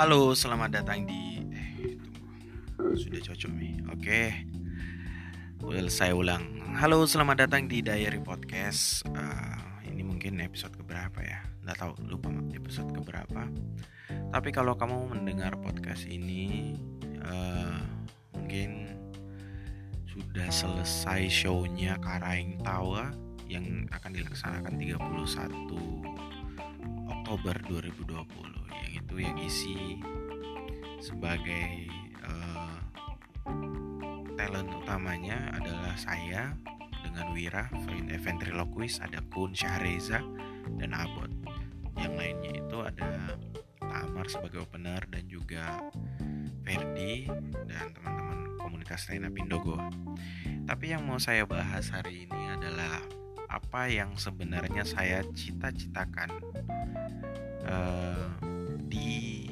Halo, selamat datang di eh. Sudah cocok nih. Oke. Well, saya ulang. Halo, selamat datang di Diary Podcast. Uh, ini mungkin episode keberapa ya? Nggak tahu, lupa episode keberapa. Tapi kalau kamu mendengar podcast ini uh, mungkin sudah selesai shownya Karaing Tawa yang akan dilaksanakan 31 Oktober 2020 itu yang isi sebagai uh, talent utamanya adalah saya dengan Wira, ventriloquist, ada Kun, Syahreza, dan Abot. Yang lainnya itu ada Tamar sebagai opener dan juga Ferdi dan teman-teman komunitas stand up Indogo. Tapi yang mau saya bahas hari ini adalah apa yang sebenarnya saya cita-citakan uh, di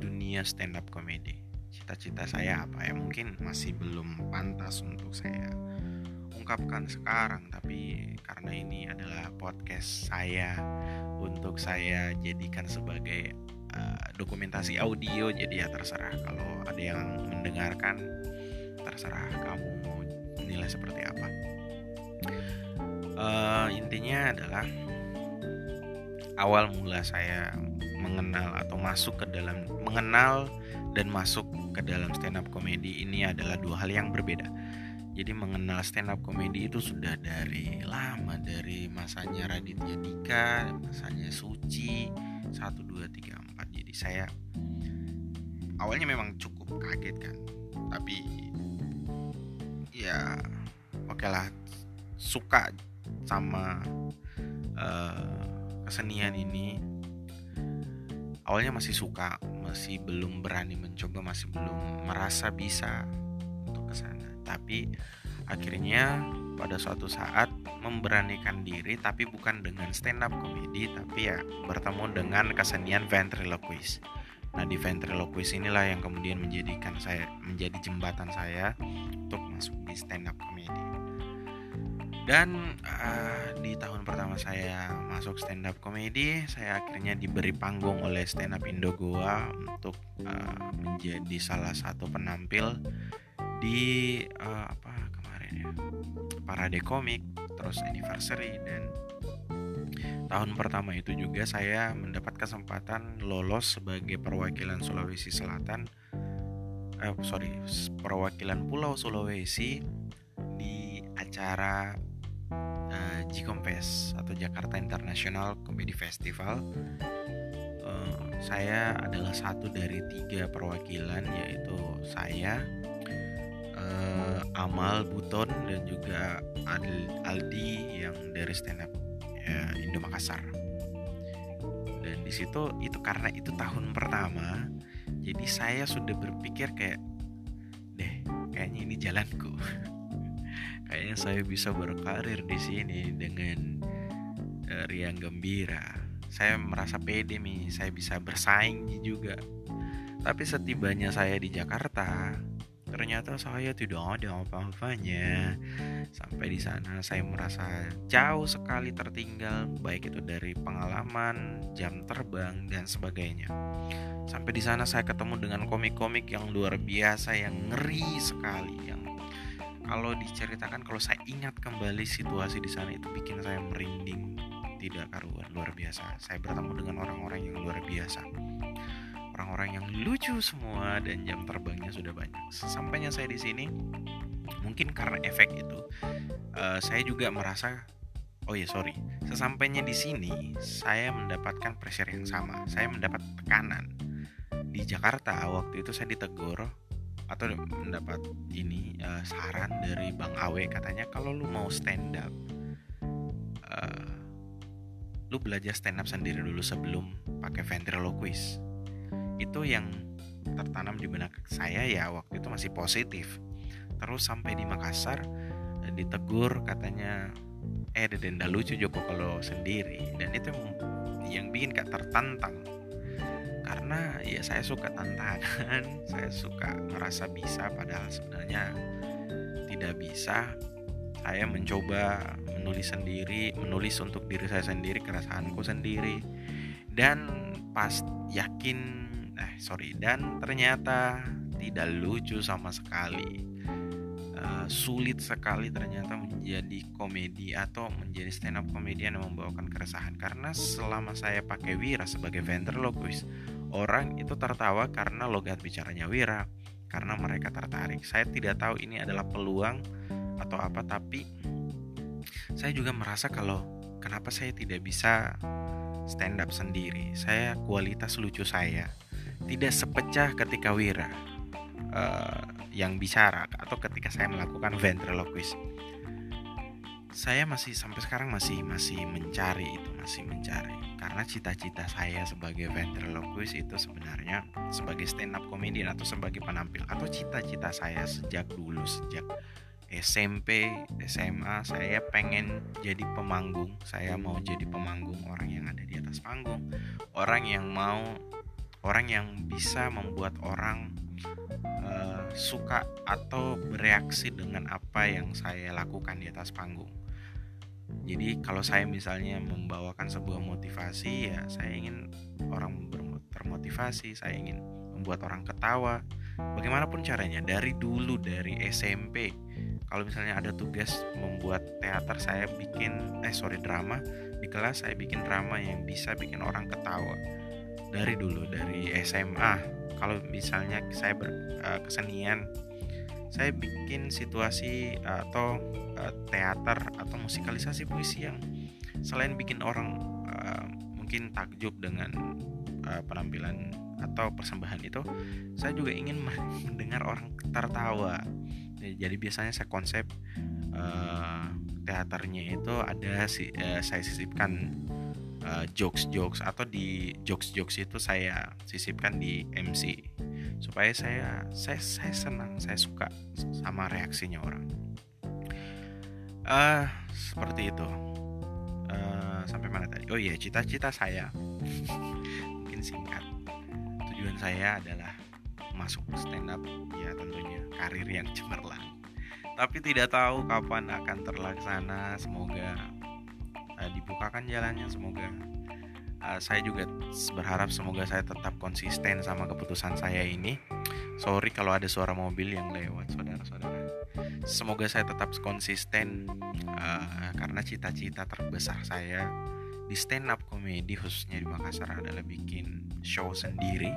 dunia stand up comedy cita-cita saya apa ya? Mungkin masih belum pantas untuk saya ungkapkan sekarang tapi karena ini adalah podcast saya untuk saya jadikan sebagai uh, dokumentasi audio jadi ya terserah. Kalau ada yang mendengarkan terserah kamu mau nilai seperti apa uh, intinya adalah awal mula saya mengenal atau masuk ke dalam mengenal dan masuk ke dalam stand up comedy ini adalah dua hal yang berbeda. Jadi mengenal stand up comedy itu sudah dari lama dari masanya Raditya Dika, masanya Suci 1 2 3 4. Jadi saya awalnya memang cukup kaget kan. Tapi ya oke okay lah suka sama uh, kesenian ini. Awalnya masih suka masih belum berani mencoba masih belum merasa bisa untuk ke sana. Tapi akhirnya pada suatu saat memberanikan diri tapi bukan dengan stand up comedy tapi ya bertemu dengan kesenian ventriloquist. Nah di ventriloquist inilah yang kemudian menjadikan saya menjadi jembatan saya untuk masuk di stand up comedy dan uh, di tahun pertama saya masuk stand up comedy saya akhirnya diberi panggung oleh stand up Indo Goa untuk uh, menjadi salah satu penampil di uh, apa kemarin ya parade komik terus anniversary dan tahun pertama itu juga saya mendapat kesempatan lolos sebagai perwakilan Sulawesi Selatan eh, sorry perwakilan Pulau Sulawesi di acara Jikompes atau Jakarta International Comedy Festival. Uh, saya adalah satu dari tiga perwakilan yaitu saya uh, Amal Buton dan juga Aldi yang dari stand up ya, Indo Makassar. Dan di situ itu karena itu tahun pertama jadi saya sudah berpikir kayak deh kayaknya ini jalanku kayaknya saya bisa berkarir di sini dengan uh, riang gembira. Saya merasa pede nih saya bisa bersaing juga. Tapi setibanya saya di Jakarta ternyata saya tidak ada apa-apanya. Sampai di sana saya merasa jauh sekali tertinggal baik itu dari pengalaman jam terbang dan sebagainya. Sampai di sana saya ketemu dengan komik-komik yang luar biasa yang ngeri sekali yang kalau diceritakan kalau saya ingat kembali situasi di sana itu bikin saya merinding. Tidak karuan luar biasa. Saya bertemu dengan orang-orang yang luar biasa. Orang-orang yang lucu semua dan jam terbangnya sudah banyak. Sesampainya saya di sini mungkin karena efek itu uh, saya juga merasa oh ya sorry. Sesampainya di sini saya mendapatkan pressure yang sama. Saya mendapat tekanan. Di Jakarta waktu itu saya ditegur atau mendapat ini uh, saran dari Bang Awe katanya kalau lu mau stand up uh, lu belajar stand up sendiri dulu sebelum pakai ventriloquist. Itu yang tertanam di benak saya ya waktu itu masih positif. Terus sampai di Makassar uh, ditegur katanya eh denda lucu Joko kalau sendiri. Dan itu yang bikin kayak tertantang karena ya saya suka tantangan saya suka merasa bisa padahal sebenarnya tidak bisa. Saya mencoba menulis sendiri menulis untuk diri saya sendiri keresahanku sendiri. Dan pas yakin eh sorry dan ternyata tidak lucu sama sekali. Uh, sulit sekali ternyata menjadi komedi atau menjadi stand up komedian yang membawakan keresahan. Karena selama saya pakai Wira sebagai ventriloquist orang itu tertawa karena logat bicaranya Wira karena mereka tertarik saya tidak tahu ini adalah peluang atau apa tapi saya juga merasa kalau kenapa saya tidak bisa stand up sendiri saya kualitas lucu saya tidak sepecah ketika Wira uh, yang bicara atau ketika saya melakukan ventriloquist. Saya masih sampai sekarang masih masih mencari itu, masih mencari. Karena cita-cita saya sebagai ventriloquist itu sebenarnya sebagai stand up comedian atau sebagai penampil atau cita-cita saya sejak dulu sejak SMP, SMA saya pengen jadi pemanggung. Saya mau jadi pemanggung orang yang ada di atas panggung, orang yang mau orang yang bisa membuat orang uh, suka atau bereaksi dengan apa yang saya lakukan di atas panggung. Jadi kalau saya misalnya membawakan sebuah motivasi ya saya ingin orang termotivasi, saya ingin membuat orang ketawa. Bagaimanapun caranya dari dulu dari SMP kalau misalnya ada tugas membuat teater saya bikin eh sorry drama di kelas saya bikin drama yang bisa bikin orang ketawa dari dulu dari SMA kalau misalnya saya berkesenian uh, saya bikin situasi atau uh, teater atau musikalisasi puisi yang selain bikin orang uh, mungkin takjub dengan uh, penampilan atau persembahan itu saya juga ingin mendengar orang tertawa. Jadi biasanya saya konsep teaternya itu ada si saya sisipkan jokes-jokes atau di jokes-jokes itu saya sisipkan di MC supaya saya saya saya senang saya suka sama reaksinya orang. Uh, seperti itu. Uh, sampai mana tadi? Oh iya cita-cita saya. Mungkin singkat. Tujuan saya adalah masuk stand up ya tentunya karir yang cemerlang. Tapi tidak tahu kapan akan terlaksana. Semoga uh, dibukakan jalannya. Semoga uh, saya juga berharap semoga saya tetap konsisten sama keputusan saya ini. Sorry kalau ada suara mobil yang lewat saudara-saudara. Semoga saya tetap konsisten uh, karena cita-cita terbesar saya di stand up comedy khususnya di Makassar adalah bikin show sendiri.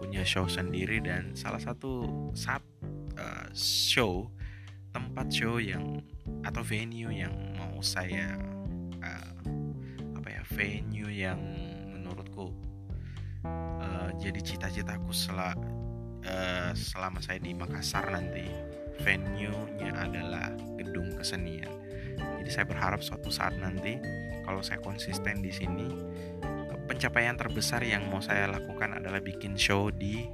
Punya show sendiri dan salah satu sub uh, show tempat show yang atau venue yang mau saya venue yang menurutku uh, jadi cita-citaku sel uh, eh, selama saya di Makassar nanti venue-nya adalah gedung kesenian. Jadi saya berharap suatu saat nanti kalau saya konsisten di sini pencapaian terbesar yang mau saya lakukan adalah bikin show di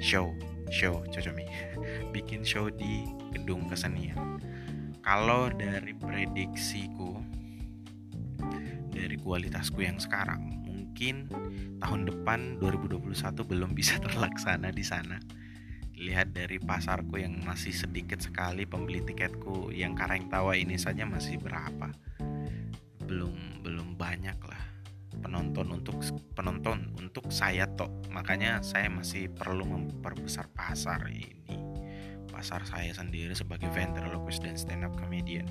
show show cocomi bikin show di gedung kesenian kalau dari prediksiku dari kualitasku yang sekarang. Mungkin tahun depan 2021 belum bisa terlaksana di sana. Lihat dari pasarku yang masih sedikit sekali pembeli tiketku yang karang tawa ini saja masih berapa. Belum belum banyak lah penonton untuk penonton untuk saya toh makanya saya masih perlu memperbesar pasar ini. Pasar saya sendiri sebagai ventriloquist dan stand up comedian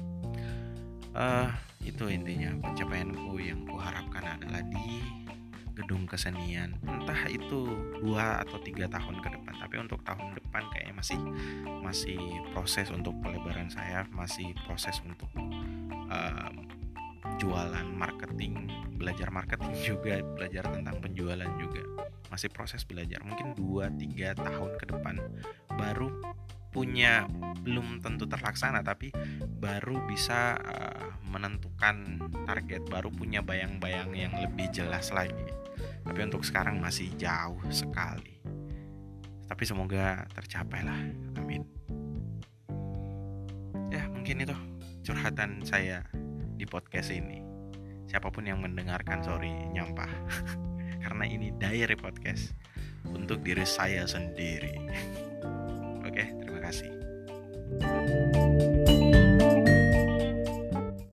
uh, itu intinya. Pencapaianku yang kuharapkan adalah di gedung kesenian. Entah itu dua atau tiga tahun ke depan. Tapi untuk tahun depan kayaknya masih masih proses untuk pelebaran saya. Masih proses untuk um, jualan marketing belajar marketing juga. Belajar tentang penjualan juga. Masih proses belajar. Mungkin 2-3 tahun ke depan. Baru punya belum tentu terlaksana tapi baru bisa uh, menentukan target baru punya bayang-bayang yang lebih jelas lagi. Tapi untuk sekarang masih jauh sekali. Tapi semoga tercapai lah. Amin. Ya mungkin itu curhatan saya di podcast ini. Siapa pun yang mendengarkan sorry nyampah. Karena ini diary podcast untuk diri saya sendiri Agassi.